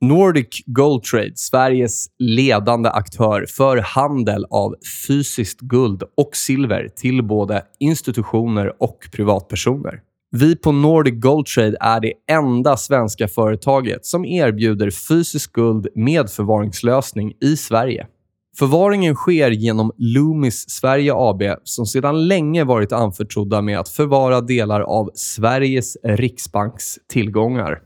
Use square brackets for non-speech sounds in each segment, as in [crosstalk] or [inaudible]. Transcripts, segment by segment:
Nordic Gold Trade, Sveriges ledande aktör för handel av fysiskt guld och silver till både institutioner och privatpersoner. Vi på Nordic Gold Trade är det enda svenska företaget som erbjuder fysiskt guld med förvaringslösning i Sverige. Förvaringen sker genom Loomis Sverige AB som sedan länge varit anförtrodda med att förvara delar av Sveriges riksbanks tillgångar.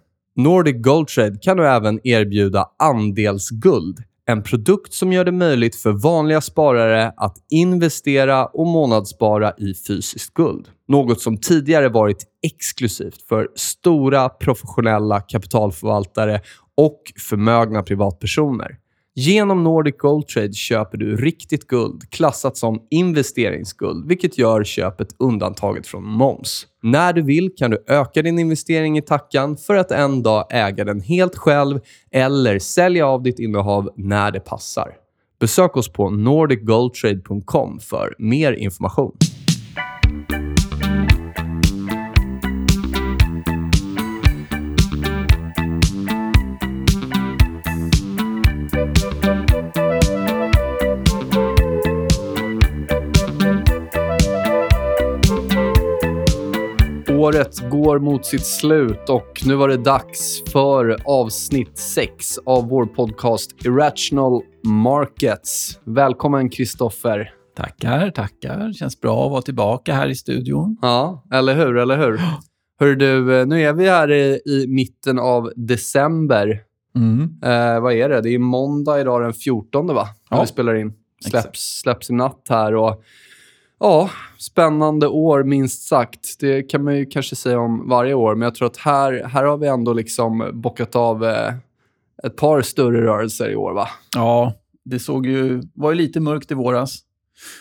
Nordic Gold Trade kan nu även erbjuda andelsguld. En produkt som gör det möjligt för vanliga sparare att investera och månadsspara i fysiskt guld. Något som tidigare varit exklusivt för stora professionella kapitalförvaltare och förmögna privatpersoner. Genom Nordic Gold Trade köper du riktigt guld klassat som investeringsguld, vilket gör köpet undantaget från moms. När du vill kan du öka din investering i tackan för att en dag äga den helt själv eller sälja av ditt innehav när det passar. Besök oss på nordicgoldtrade.com för mer information. Året går mot sitt slut och nu var det dags för avsnitt 6 av vår podcast Irrational Markets. Välkommen, Kristoffer. Tackar, tackar. Känns bra att vara tillbaka här i studion. Ja, eller hur? Eller hur? Hör du, nu är vi här i, i mitten av december. Mm. Eh, vad är det? Det är måndag idag den 14, va? När Ja. vi spelar in. Släpps, släpps i natt här. Och, ja, spännande år minst sagt. Det kan man ju kanske säga om varje år, men jag tror att här, här har vi ändå liksom bockat av eh, ett par större rörelser i år, va? Ja, det såg ju, var ju lite mörkt i våras.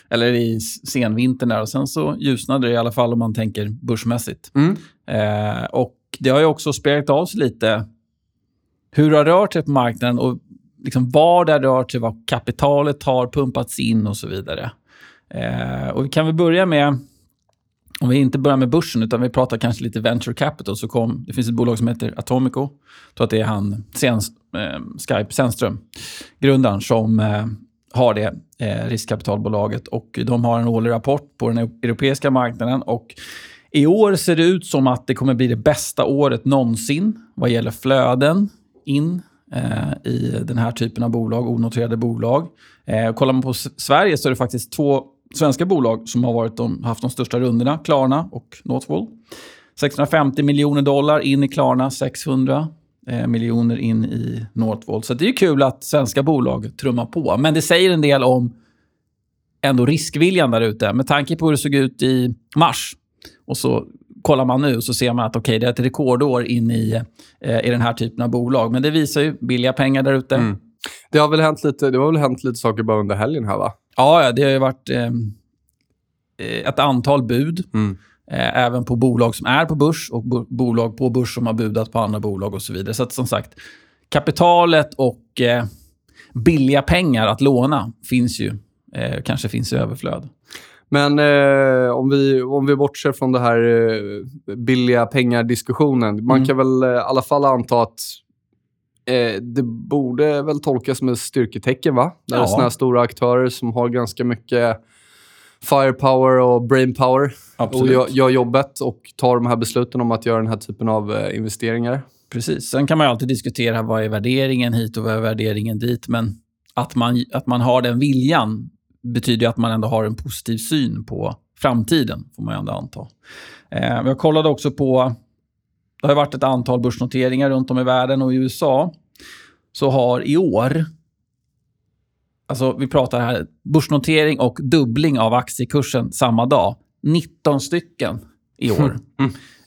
Eller i senvintern där. Och sen så ljusnade det i alla fall om man tänker börsmässigt. Mm. Eh, och det har ju också spelat av sig lite hur det har rört sig på marknaden och liksom var det har rört sig, vad kapitalet har pumpats in och så vidare. Eh, och vi kan vi börja med, om vi inte börjar med börsen, utan vi pratar kanske lite venture capital, så kom, det finns ett bolag som heter Atomico. Jag tror att det är han, Sen, eh, Skype Zennström, grundaren, som eh, har det eh, riskkapitalbolaget. Och de har en årlig rapport på den europeiska marknaden. Och i år ser det ut som att det kommer bli det bästa året någonsin vad gäller flöden in eh, i den här typen av bolag, onoterade bolag. Eh, kollar man på Sverige så är det faktiskt två svenska bolag som har varit de, haft de största rundorna, Klarna och Northvolt. 650 miljoner dollar in i Klarna, 600 eh, miljoner in i Northvolt. Så det är ju kul att svenska bolag trummar på. Men det säger en del om ändå riskviljan där ute. Med tanke på hur det såg ut i mars och så kollar man nu så ser man att okay, det är ett rekordår in i, eh, i den här typen av bolag. Men det visar ju billiga pengar där ute. Mm. Det har väl hänt lite, det har väl hänt lite saker bara under helgen här, va? Ja, det har ju varit eh, eh, ett antal bud. Mm. Eh, även på bolag som är på börs och bo- bolag på börs som har budat på andra bolag och så vidare. Så att, som sagt, kapitalet och eh, billiga pengar att låna finns ju. Eh, kanske finns i överflöd. Men eh, om, vi, om vi bortser från det här eh, billiga pengar-diskussionen. Man Mm. kan väl eh, i alla fall anta att eh, det borde väl tolkas som ett styrketecken, va? När det är såna här stora aktörer som har ganska mycket firepower och brainpower och gör, gör jobbet och tar de här besluten om att göra den här typen av eh, investeringar. Precis. Sen kan man alltid diskutera vad är värderingen hit och vad är värderingen dit. Men att man, att man har den viljan betyder att man ändå har en positiv syn på framtiden, får man ändå anta. Eh, jag kollade också på... Det har varit ett antal börsnoteringar runt om i världen och i USA så har i år... Alltså, vi pratar här börsnotering och dubbling av aktiekursen samma dag. 19 stycken i år.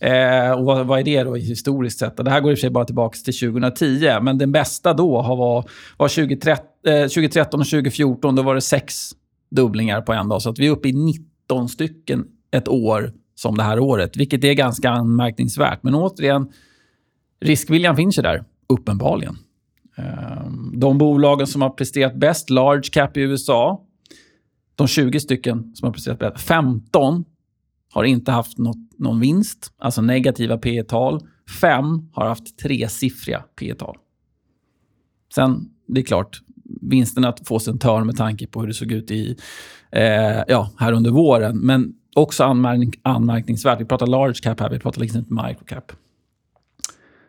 Eh, och vad, vad är det då historiskt sett? Det här går i och för sig bara tillbaka till 2010, men den bästa då har var, var 2013, eh, 2013 och 2014. Då var det sex dubblingar på en dag. Så att vi är uppe i 19 stycken ett år som det här året, vilket är ganska anmärkningsvärt. Men återigen, riskviljan finns ju där, uppenbarligen. Ehm, de bolagen som har presterat bäst, large cap i USA, de 20 stycken som har presterat bäst, 15 har inte haft något, någon vinst, alltså negativa P tal. Fem har haft tresiffriga P tal. Sen, det är klart, vinsterna får sig en törn med tanke på hur det såg ut i, eh, ja, här under våren. Men också anmärk anmärkningsvärt. Vi pratar large cap här, vi pratar liksom inte micro cap.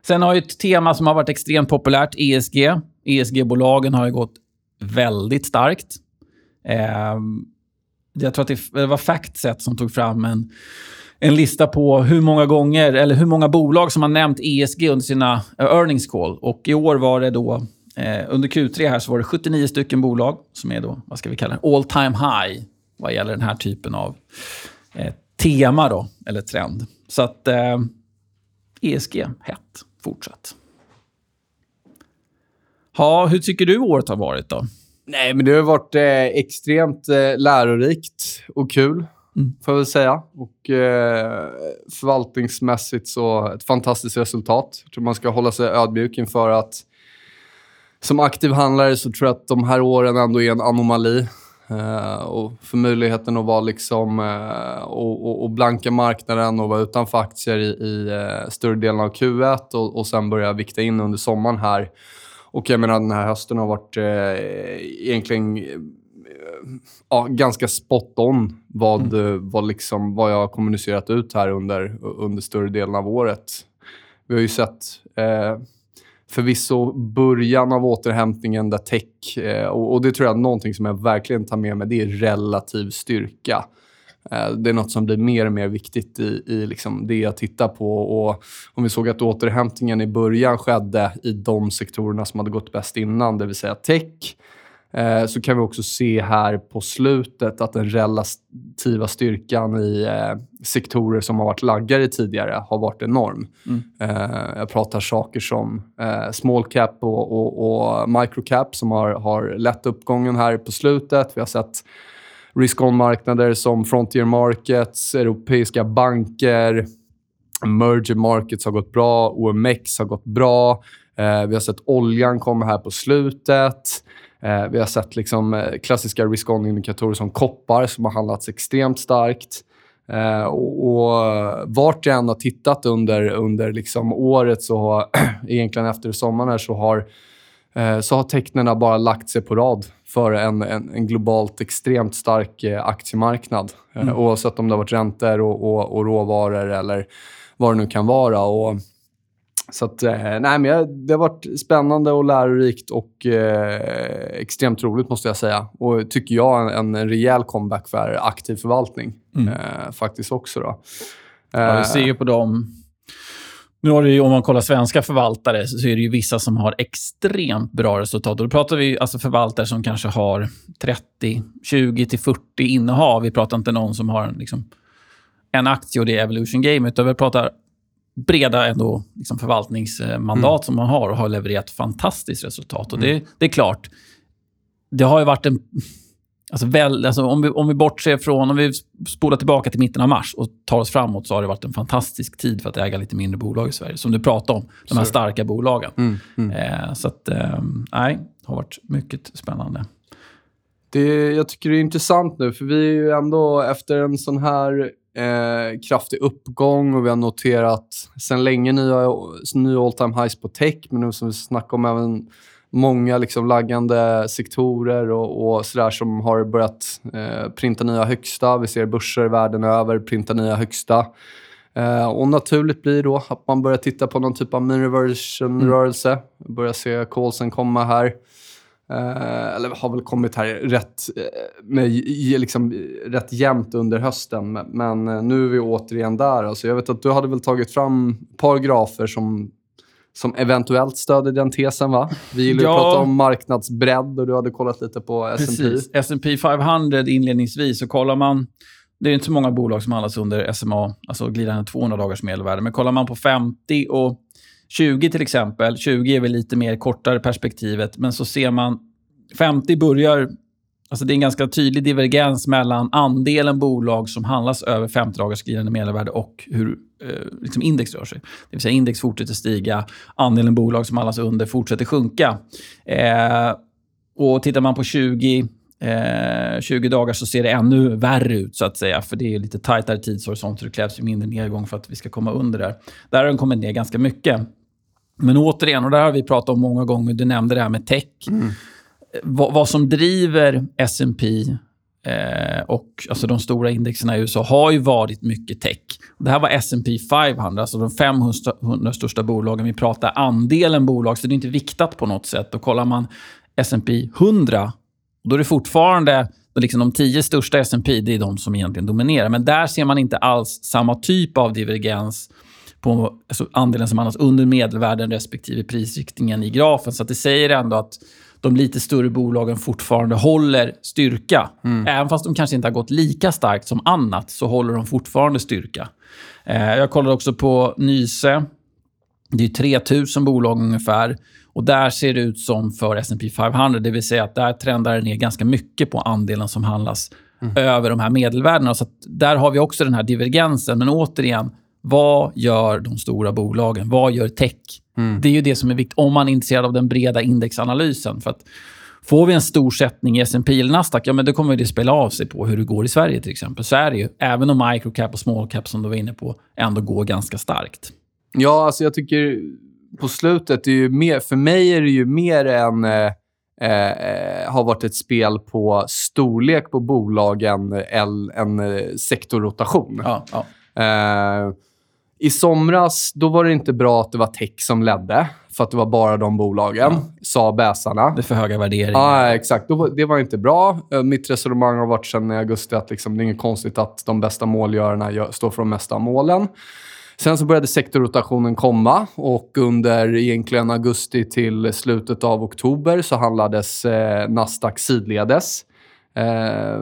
Sen har ju ett tema som har varit extremt populärt, ESG. ESG-bolagen har ju gått väldigt starkt. Eh, jag tror att det var Factset som tog fram en, en lista på hur många gånger, eller hur många bolag som har nämnt ESG under sina eh, earnings call. Och i år var det då, eh, under Q3 här, så var det 79 stycken bolag som är då, vad ska vi kalla det, all time high vad gäller den här typen av eh, tema då, eller trend. Så att eh, ESG, hett, fortsatt. Ja, hur tycker du året har varit då? Nej, men det har varit eh, extremt eh, lärorikt och kul, mm. får jag väl säga. Och eh, förvaltningsmässigt så ett fantastiskt resultat. Jag tror man ska hålla sig ödmjuk inför att som aktiv handlare så tror jag att de här åren ändå är en anomali. Uh, och för möjligheten att vara liksom, uh, och, och, och, blanka marknaden och vara utanför aktier i, i uh, större delen av Q1 och, och sen börja vikta in under sommaren här. Och jag menar, den här hösten har varit egentligen ja, ganska spot on vad, mm. vad, liksom, vad jag har kommunicerat ut här under, under större delen av året. Vi har ju sett förvisso början av återhämtningen där tech, eh, och, det tror jag är någonting som jag verkligen tar med mig, det är relativ styrka. Eh, det är något som blir mer och mer viktigt i, i liksom det jag tittar på. Och om vi såg att återhämtningen i början skedde i de sektorerna som hade gått bäst innan, det vill säga tech, Eh, så kan vi också se här på slutet att den relativa styrkan i eh, sektorer som har varit laggare tidigare har varit enorm. Mm. Eh, jag pratar saker som small cap och, och, och micro cap som har, har lett uppgången här på slutet. Vi har sett risk-on-marknader som Frontier Markets, europeiska banker, Merger Markets har gått bra, OMX har gått bra. vi har sett oljan komma här på slutet. Eh, vi har sett liksom, eh, klassiska risk-on-indikatorer som koppar som har handlats extremt starkt. Eh, och, och vart jag än har tittat under, under liksom året, så har, [clears throat] egentligen efter sommaren, här, så har, eh, så har tecknen bara lagt sig på rad för en, en, en globalt extremt stark eh, aktiemarknad. Eh, mm. oavsett om det har varit räntor och, och, och råvaror eller vad det nu kan vara. Och, så att, eh, nej, men det har varit spännande och lärorikt och eh, extremt roligt måste jag säga. Och tycker jag en, en rejäl comeback för aktiv förvaltning mm. eh, faktiskt också. Då. Ja, vi eh, ser ju på dem. Nu har det ju, om man kollar svenska förvaltare så är det ju vissa som har extremt bra resultat. Och då pratar vi alltså förvaltare som kanske har 30, 20 till 40 innehav. Vi pratar inte någon som har en, liksom, en aktie och det är Evolution Game, utan vi pratar breda ändå liksom förvaltningsmandat mm. som man har och har levererat fantastiskt resultat. Och det, mm. det är klart, det har ju varit en... Alltså väl, alltså om, vi, om vi bortser från, om vi spolar tillbaka till mitten av mars och tar oss framåt så har det varit en fantastisk tid för att äga lite mindre bolag i Sverige. Som du pratade om, de här starka bolagen. Mm, mm. Eh, så att, eh, nej, det har varit mycket spännande. Det, jag tycker det är intressant nu, för vi är ju ändå efter en sån här eh, kraftig uppgång och vi har noterat sen länge nya, nya all time highs på tech, men nu som vi snackade om även många liksom laggande sektorer och, och sådär som har börjat eh, printa nya högsta. Vi ser börser världen över printa nya högsta. Eh, och naturligt blir då att man börjar titta på någon typ av mean reversion-rörelse. Mm. Börjar se callsen komma här. Eh, eller har väl kommit här rätt, eh, med, liksom, rätt jämnt under hösten. Men eh, nu är vi återigen där. Alltså jag vet att du hade väl tagit fram ett par grafer som, som eventuellt stöder den tesen, va? Vi gillar ja. att prata om marknadsbredd och du hade kollat lite på S&P. S&P 500 inledningsvis, så kollar man... Det är inte så många bolag som handlas under SMA, alltså glidande 200 dagars medelvärde. Men kollar man på 50 och 20 till exempel, 20 är väl lite mer kortare perspektivet, men så ser man 50 börjar... Alltså det är en ganska tydlig divergens mellan andelen bolag som handlas över 50 dagars glidande medelvärde och hur eh, liksom index rör sig. Det vill säga index fortsätter stiga, andelen bolag som handlas under fortsätter sjunka. Eh, och tittar man på 20 Eh, 20 dagar så ser det ännu värre ut, så att säga. För det är lite tajtare tidshorisont, så det krävs ju mindre nedgång för att vi ska komma under där. Där har den kommit ner ganska mycket. Men återigen, och det här har vi pratat om många gånger, du nämnde det här med tech. Mm. Vad, vad, som driver S&P eh, och alltså de stora indexen i USA har ju varit mycket tech. Det här var S&P 500, alltså de 500 största bolagen. Vi pratar andelen bolag, så det är inte viktat på något sätt. Och kollar man S&P 100, då är det fortfarande liksom de tio största S&P det är de som egentligen dominerar. Men där ser man inte alls samma typ av divergens på alltså andelen som handlas under medelvärden respektive prisriktningen i grafen. Så det säger ändå att de lite större bolagen fortfarande håller styrka. Mm. Även fast de kanske inte har gått lika starkt som annat, så håller de fortfarande styrka. Eh, jag kollade också på Nyse. Det är 3000 bolag ungefär. Och Där ser det ut som för S&P 500, det vill säga att där trendar det ner ganska mycket på andelen som handlas mm. över de här medelvärdena. Så där har vi också den här divergensen. Men återigen, vad gör de stora bolagen? Vad gör tech? Mm. Det är ju det som är viktigt om man är intresserad av den breda indexanalysen. För att Får vi en stor sättning i S&P eller Nasdaq, ja, men då kommer det spela av sig på hur det går i Sverige till exempel. Så är det ju. Även om microcap och small cap, som du var inne på, ändå går ganska starkt. Ja, alltså jag tycker på slutet, är mer, för mig är det ju mer än... Eh, eh, har varit ett spel på storlek på bolagen än en eh, sektorrotation. Ja, ja. Eh, I somras då var det inte bra att det var tech som ledde, för att det var bara de bolagen, ja. sa bäsarna. Det är för höga värderingar. Ja, exakt. Det var inte bra. Eh, mitt resonemang har varit sedan i augusti att liksom, det är inget konstigt att de bästa målgörarna står för de mesta målen. Sen så började sektorrotationen komma och under egentligen augusti till slutet av oktober så handlades eh, Nasdaq sidledes. Eh,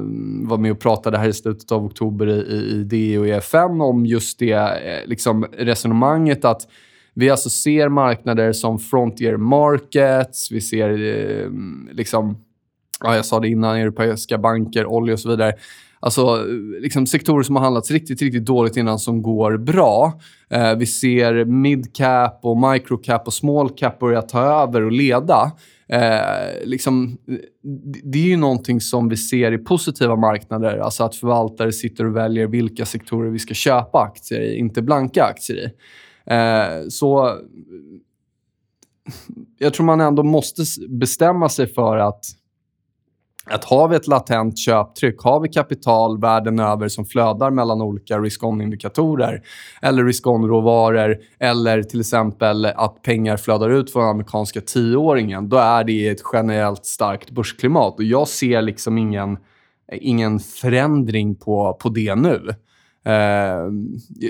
var med och pratade här i slutet av oktober i, i, i och EFN om just det eh, liksom resonemanget att vi alltså ser marknader som frontier markets, vi ser eh, liksom, ja, jag sa det innan, europeiska banker, olja och så vidare Alltså, eh, liksom sektorer som har handlats riktigt, riktigt dåligt innan som går bra. Eh, vi ser midcap och microcap och small cap börja ta över och leda. Eh, liksom, det är ju någonting som vi ser i positiva marknader. Alltså att förvaltare sitter och väljer vilka sektorer vi ska köpa aktier i, inte blanka aktier i. Eh, så jag tror man ändå måste bestämma sig för att att har vi ett latent köptryck, har vi kapital världen över som flödar mellan olika risk-on-indikatorer eller risk-on-råvaror eller till exempel att pengar flödar ut från amerikanska tioåringen, då är det ett generellt starkt börsklimat. Och jag ser liksom ingen, ingen förändring på, på det nu. Uh,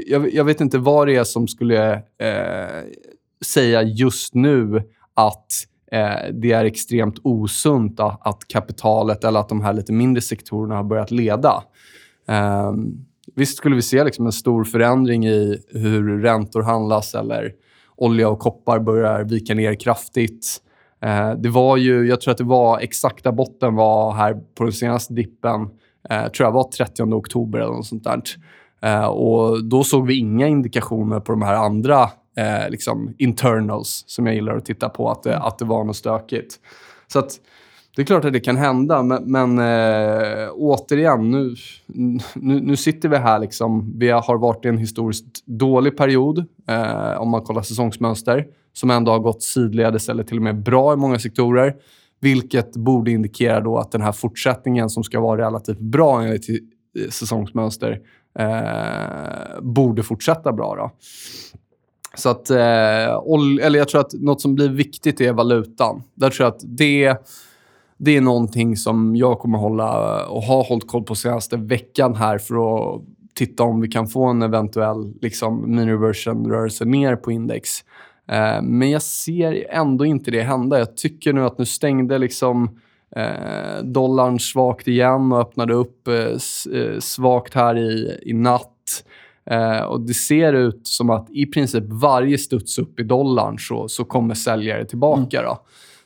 jag, jag, vet inte vad det är som skulle uh, säga just nu att Eh, det är extremt osunt att, kapitalet eller att de här lite mindre sektorerna har börjat leda. Ehm, visst skulle vi se liksom en stor förändring i hur räntor handlas eller olja och koppar börjar vika ner kraftigt. Eh, det var ju, jag tror att det var exakta botten var här på den senaste dippen, eh, tror jag var 30 oktober eller något sånt där. Och då såg vi inga indikationer på de här andra eh, liksom internals som jag gillar att titta på, att det, att det var något stökigt. Så att, det är klart att det kan hända, men, men eh, återigen, nu, nu, nu, sitter vi här. Liksom. Vi har varit i en historiskt dålig period, eh, om man kollar säsongsmönster, som ändå har gått sidledes eller till och med bra i många sektorer. Vilket borde indikera då att den här fortsättningen, som ska vara relativt bra enligt eh, säsongsmönster, eh, borde fortsätta bra. Då. Så att, eh, eller jag tror att något som blir viktigt är valutan. Där tror jag att det, det är någonting som jag kommer hålla och har hållit koll på senaste veckan här för att titta om vi kan få en eventuell liksom, mini-reversion-rörelse ner på index. Eh, men jag ser ändå inte det hända. Jag tycker nu att nu stängde liksom eh, dollarn svagt igen och öppnade upp eh, eh svagt här i, i natt. Eh, och Det ser ut som att i princip varje studs upp i dollarn så, så kommer säljare tillbaka. Mm.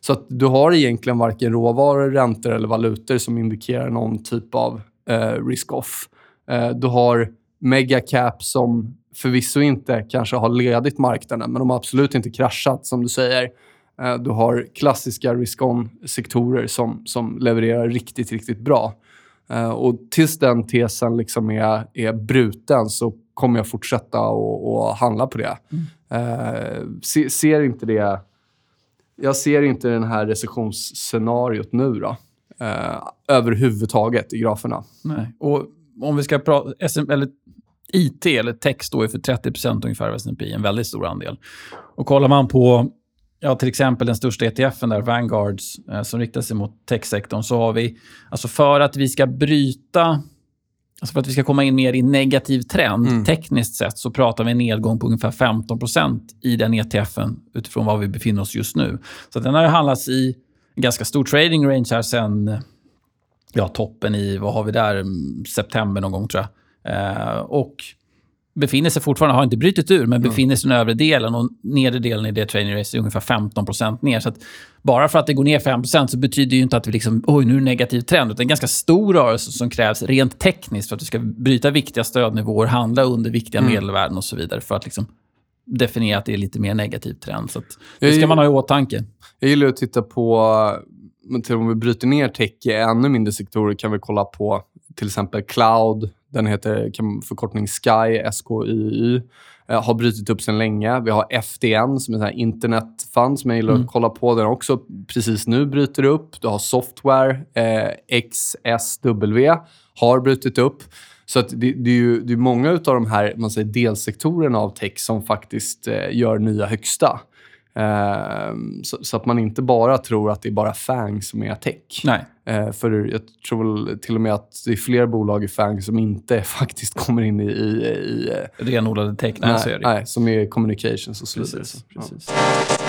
Så att du har egentligen varken råvaror, räntor eller valutor som indikerar någon typ av eh, risk-off. Eh, du har megacap som förvisso inte kanske har ledit marknaden, men de har absolut inte kraschat, som du säger. Eh, du har klassiska risk-on-sektorer som, som levererar riktigt, riktigt bra. Eh, och tills den tesen liksom är, är bruten så kommer jag fortsätta att handla på det. Mm. Eh, se, ser inte det... Jag ser inte den här recessionsscenariot nu då. Eh, överhuvudtaget i graferna. Nej. Och om vi ska prata... eller IT, eller tech, står ju för 30% ungefär av S&P, en väldigt stor andel. Och kollar man på ja, till exempel den största ETFen där, Vanguards, eh, som riktar sig mot techsektorn, så har vi, alltså för att vi ska bryta Alltså för att vi ska komma in mer i negativ trend, mm. tekniskt sett, så pratar vi en nedgång på ungefär 15% i den ETFen utifrån var vi befinner oss just nu. Så den har handlats i en ganska stor trading range här sen ja, toppen i, vad har vi där, september någon gång tror jag. Eh, och befinner sig fortfarande, har inte brutit ur, men befinner sig i den övre delen och nedre delen i det training race är ungefär 15% ner. Så bara för att det går ner 5% så betyder det inte att vi liksom, oj, nu är det negativ trend. Det är en ganska stor rörelse som krävs rent tekniskt för att du ska bryta viktiga stödnivåer, handla under viktiga mm. medelvärden och så vidare för att liksom definiera att det är lite mer negativ trend. Så det ska man ha i åtanke. Jag gillar att titta på, men till om vi bryter ner tech i ännu mindre sektorer kan vi kolla på till exempel cloud, den heter förkortning SKY, SKYY. Eh, har brutit upp sen länge. Vi har FDN som är en internetfund som jag gillar mm. att kolla på. Den också precis nu bryter upp. Du har software, eh, XSW, har brutit upp. Så att det, det, är ju det är många av de här man säger, delsektorerna av tech som faktiskt eh, gör nya högsta. Ehm, så, så, att man inte bara tror att det är bara FANG som är tech. Nej. Uh, för jag tror till och med att det är fler bolag i FANG som inte [laughs] faktiskt kommer in i... i, i Renodlade tech, nej, nej, nej, som är communications och så vidare. Precis, precis. Ja.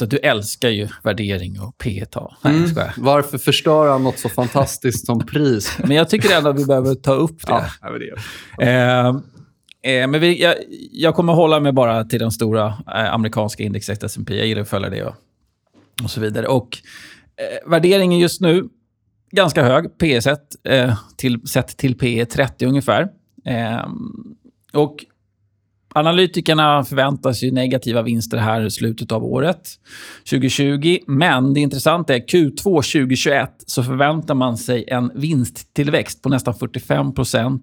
Vet att du älskar ju värdering och P tal. Mm. Varför förstöra något så fantastiskt som pris? [laughs] men jag tycker ändå att vi behöver ta upp det. Ja, det. Eh, eh, men vi, jag, jag, kommer hålla mig bara till den stora eh, amerikanska indexet S&P. Jag gillar att följa det och, och så vidare. Och eh, Värderingen just nu, ganska hög. PS1 eh, till, sett till P 30 ungefär. Eh, och Analytikerna förväntar sig negativa vinster här i slutet av året 2020. Men det intressanta är Q2 2021 så förväntar man sig en vinsttillväxt på nästan 45%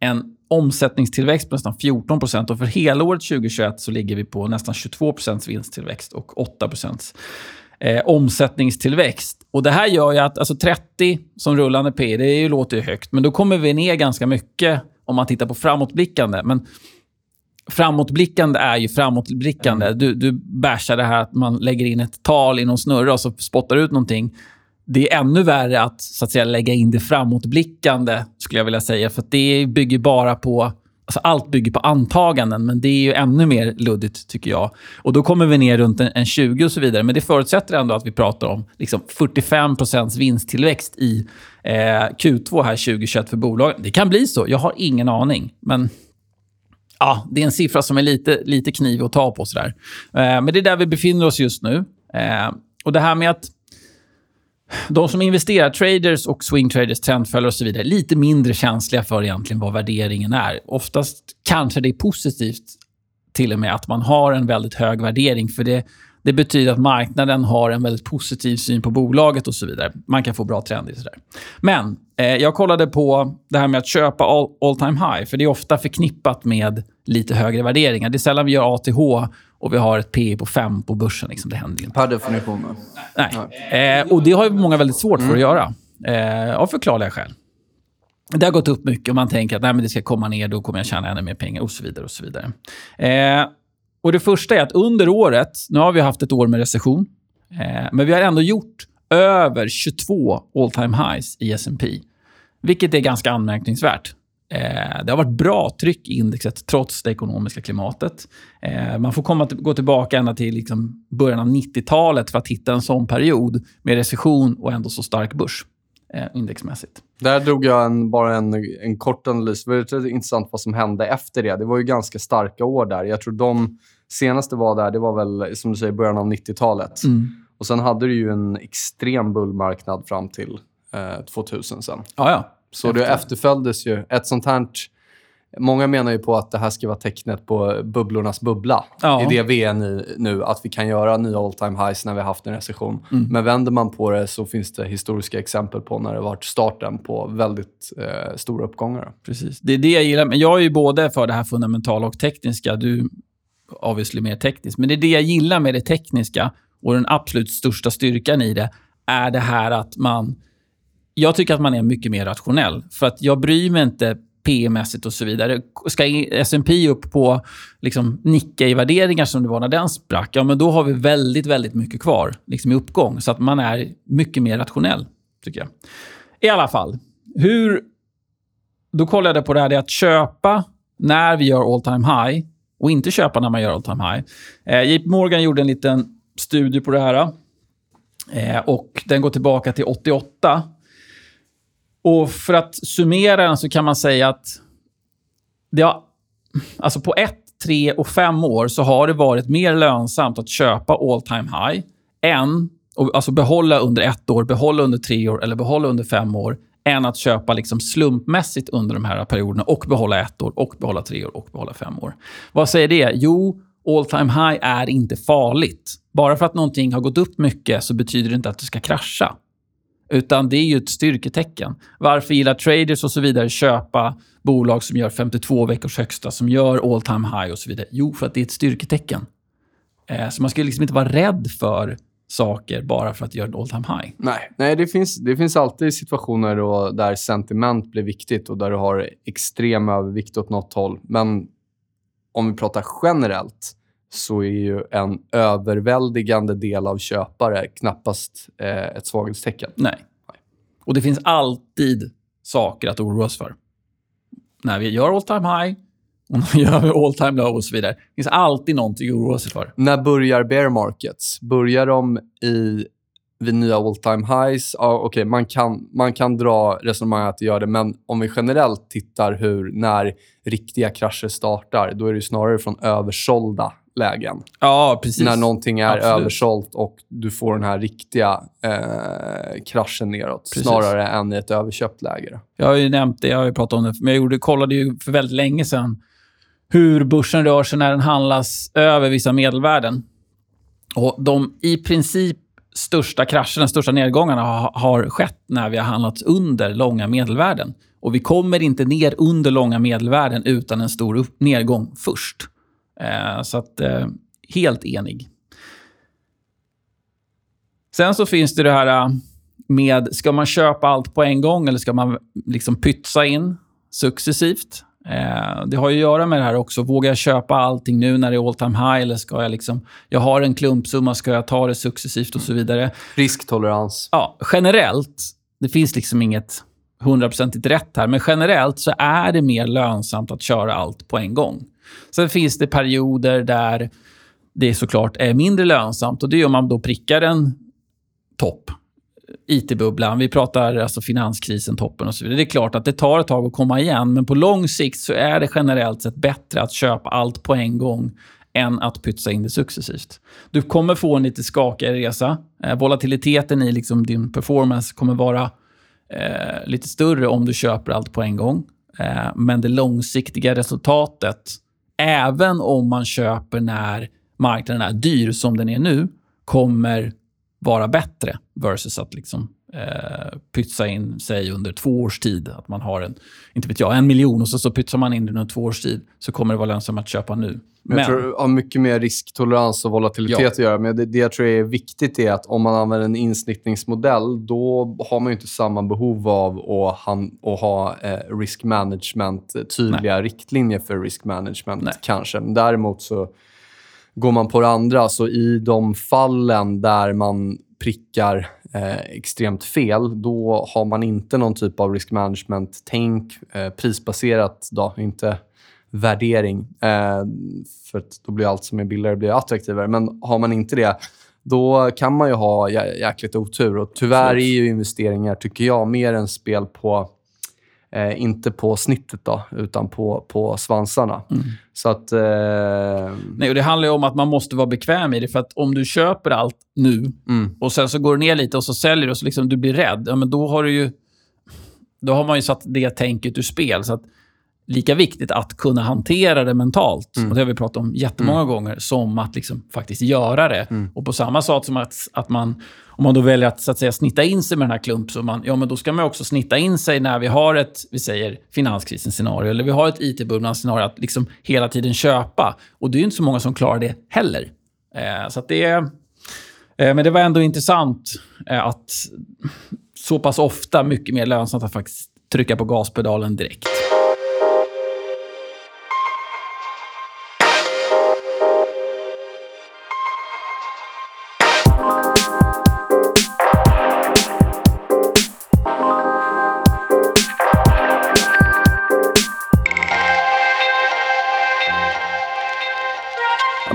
en omsättningstillväxt på nästan 14 och för helåret 2021 så ligger vi på nästan 22% vinsttillväxt och 8 eh, omsättningstillväxt. Och Det här gör ju att alltså 30 som rullande P, det låter ju högt, men då kommer vi ner ganska mycket om man tittar på framåtblickande. Men framåtblickande är ju framåtblickande. Mm. Du, du bashar det här att man lägger in ett tal i någon snurra och så spottar ut någonting. Det är ännu värre att, så att säga, lägga in det framåtblickande, skulle jag vilja säga. För det bygger bara på... Alltså allt bygger på antaganden, men det är ju ännu mer luddigt, tycker jag. Och Då kommer vi ner runt en, en 20 och så vidare. Men det förutsätter ändå att vi pratar om liksom 45% vinsttillväxt i eh, Q2 här 2021 för bolagen. Det kan bli så. Jag har ingen aning. Men ja, det är en siffra som är lite, lite knivig att ta på. Sådär. Eh, men det är där vi befinner oss just nu. Eh, och det här med att de som investerar, traders och swingtraders, trendföljare och så vidare, är lite mindre känsliga för egentligen vad värderingen är. Oftast kanske det är positivt till och med att man har en väldigt hög värdering. För det, det betyder att marknaden har en väldigt positiv syn på bolaget och så vidare. Man kan få bra trender. Sådär. Men eh, jag kollade på det här med att köpa all, all, time high. För det är ofta förknippat med lite högre värderingar. Det är sällan vi gör ATH och vi har ett P på 5 på börsen. Liksom. Det händer inte. Per definition. Nej. Nej. Eh, och det har ju många väldigt svårt för att mm. göra. Eh, av förklarliga skäl. Det har gått upp mycket och man tänker att Nej, men det ska komma ner, då kommer jag tjäna ännu mer pengar och så vidare. och så vidare. Eh, och Det första är att under året, nu har vi haft ett år med recession, eh, men vi har ändå gjort över 22 all time highs i S&P. Vilket är ganska anmärkningsvärt. Eh, det har varit bra tryck i indexet trots det ekonomiska klimatet. Eh, man får komma gå tillbaka ända till liksom början av 90-talet för att hitta en sån period med recession och ändå så stark börs eh, indexmässigt. Där drog jag en, bara en, en kort analys. Det var intressant vad som hände efter det. Det var ju ganska starka år där. Jag tror de senaste var där, det var väl som du säger början av 90-talet. Mm. Och Sen hade du ju en extrem bullmarknad fram till eh, 2000 sen. Ja, ja. Så det Efter. efterföljdes ju. Ett sånt här... Många menar ju på att det här ska vara tecknet på bubblornas bubbla. Ja. I det vi är i nu, att vi kan göra nya all time highs när vi har haft en recession. Mm. Men vänder man på det så finns det historiska exempel på när det varit starten på väldigt eh, stora uppgångar. Precis. Det är det jag gillar. Men jag är ju både för det här fundamentala och tekniska. Du obviously mer tekniskt. Men det är det jag gillar med det tekniska och den absolut största styrkan i det är det här att man... Jag tycker att man är mycket mer rationell. För att jag bryr mig inte P-mässigt och så vidare. Ska S&P upp på liksom Nikkei-värderingar som det var när den sprack, ja, men då har vi väldigt, väldigt mycket kvar liksom i uppgång. Så att man är mycket mer rationell, tycker jag. I alla fall, hur då kollade jag på det här det är att köpa när vi gör all time high och inte köpa när man gör all time high. Eh, JP Morgan gjorde en liten studie på det här. Eh, och Den går tillbaka till 88. Och För att summera den så kan man säga att det har, alltså på ett, tre och fem år så har det varit mer lönsamt att köpa all time high än och alltså behålla under ett år, behålla under tre år eller behålla under fem år än att köpa liksom slumpmässigt under de här perioderna och behålla ett år, och behålla tre år och behålla fem år. Vad säger det? Jo, all time high är inte farligt. Bara för att någonting har gått upp mycket så betyder det inte att det ska krascha. Utan det är ju ett styrketecken. Varför gillar traders och så vidare köpa bolag som gör 52 veckors högsta, som gör all time high och så vidare? Jo, för att det är ett styrketecken. Eh, så man ska liksom inte vara rädd för saker bara för att göra en all time high. Nej, nej det, finns, det finns alltid situationer då, där sentiment blir viktigt och där du har extrem övervikt åt något håll. Men om vi pratar generellt så är ju en överväldigande del av köpare knappast eh, ett svaghetstecken. Nej. Och det finns alltid saker att oroa sig för. När vi gör all time high och när vi gör [laughs] all time low och så vidare. Det finns alltid någonting att oroa sig för. När börjar bear markets? Börjar de i, vid nya all time highs? Ja, okej, man, kan, man kan dra resonemang att det gör det, men om vi generellt tittar hur när riktiga krascher startar, då är det snarare från översålda lägen. Ja, precis. När någonting är Absolut. översålt och du får den här riktiga eh, kraschen neråt, Precis. snarare än i ett överköpt läge. Jag har ju nämnt det, jag har ju pratat om det, men jag gjorde, kollade ju för väldigt länge sedan hur börsen rör sig när den handlas över vissa medelvärden. Och de i princip största krascherna, största nedgångarna har, har skett när vi har handlats under långa medelvärden. Och vi kommer inte ner under långa medelvärden utan en stor nedgång först. Eh, så att, eh, helt enig. Sen så finns det det här äh, med, ska man köpa allt på en gång eller ska man liksom pytsa in successivt? Eh, det har ju att göra med det här också. Vågar jag köpa allting nu när det är all time high eller ska jag liksom... Jag har en klumpsumma, ska jag ta det successivt och så vidare? Risktolerans. Ja, generellt, det finns liksom inget hundraprocentigt rätt här, men generellt så är det mer lönsamt att köra allt på en gång. Sen finns det perioder där det såklart är mindre lönsamt och det är om man då prickar en topp. IT-bubblan, vi pratar alltså finanskrisen, toppen och så vidare. Det är klart att det tar ett tag att komma igen, men på lång sikt så är det generellt sett bättre att köpa allt på en gång än att pytsa in det successivt. Du kommer få en lite skakigare resa. Eh, volatiliteten i liksom din performance kommer vara eh, lite större om du köper allt på en gång. Eh, men det långsiktiga resultatet, även om man köper när marknaden är dyr som den är nu, kommer vara bättre versus att liksom, eh, pytsa in sig under två års tid. Att man har en, inte vet jag, en miljon och så, så pytsar man in den under två års tid. Så kommer det vara lönsamt att köpa nu. Men jag tror det har mycket mer risktolerans och volatilitet Ja. att göra. Men det, det jag tror är viktigt är att om man använder en insnittningsmodell, då har man ju inte samma behov av att, han, att ha eh, risk management, eh, tydliga riktlinjer för risk management Nej. kanske. Men däremot så går man på det andra, så i de fallen där man prickar eh, extremt fel, då har man inte någon typ av risk management-tänk, eh, prisbaserat då, inte värdering. Eh, för att då blir allt som är billigare blir attraktivare. Men har man inte det, då kan man ju ha jä jäkligt otur. Och tyvärr är ju investeringar, tycker jag, mer en spel på Eh, inte på snittet då, utan på, på svansarna. Så att... Eh, Nej, och det handlar ju om att man måste vara bekväm i det. För att om du köper allt nu mm, och sen så går det ner lite och så säljer du och så liksom du blir rädd, ja, men då har du ju... då har man ju satt det tänket ur spel. Så att lika viktigt att kunna hantera det mentalt, mm. och det har vi pratat om jättemånga mm. gånger, som att liksom faktiskt göra det. Mm. Och på samma sätt som att, att man, om man då väljer att, så att säga, snitta in sig med den här klumpsumman, ja men då ska man också snitta in sig när vi har ett, vi säger finanskrisens scenario, eller vi har ett it-bubblans scenario, att liksom hela tiden köpa. Och det är ju inte så många som klarar det heller. Eh, så det är... Eh, men det var ändå intressant eh, att så pass ofta mycket mer lönsamt att faktiskt trycka på gaspedalen direkt.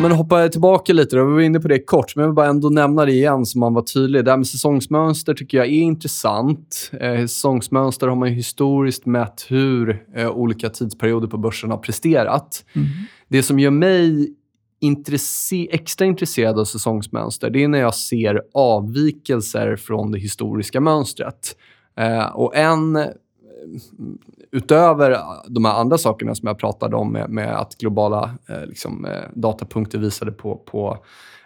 Men hoppa tillbaka lite då. Vi var inne på det kort, men jag vill bara ändå nämna det igen så man var tydlig. Det här med säsongsmönster tycker jag är intressant. Eh, säsongsmönster har man ju historiskt mätt hur eh, olika tidsperioder på börsen har presterat. Mm. Det som gör mig intresse extra intresserad av säsongsmönster, det är när jag ser avvikelser från det historiska mönstret. Eh, och en utöver äh, de här andra sakerna som jag pratade om med, med att globala eh, liksom, eh, datapunkter visade på, på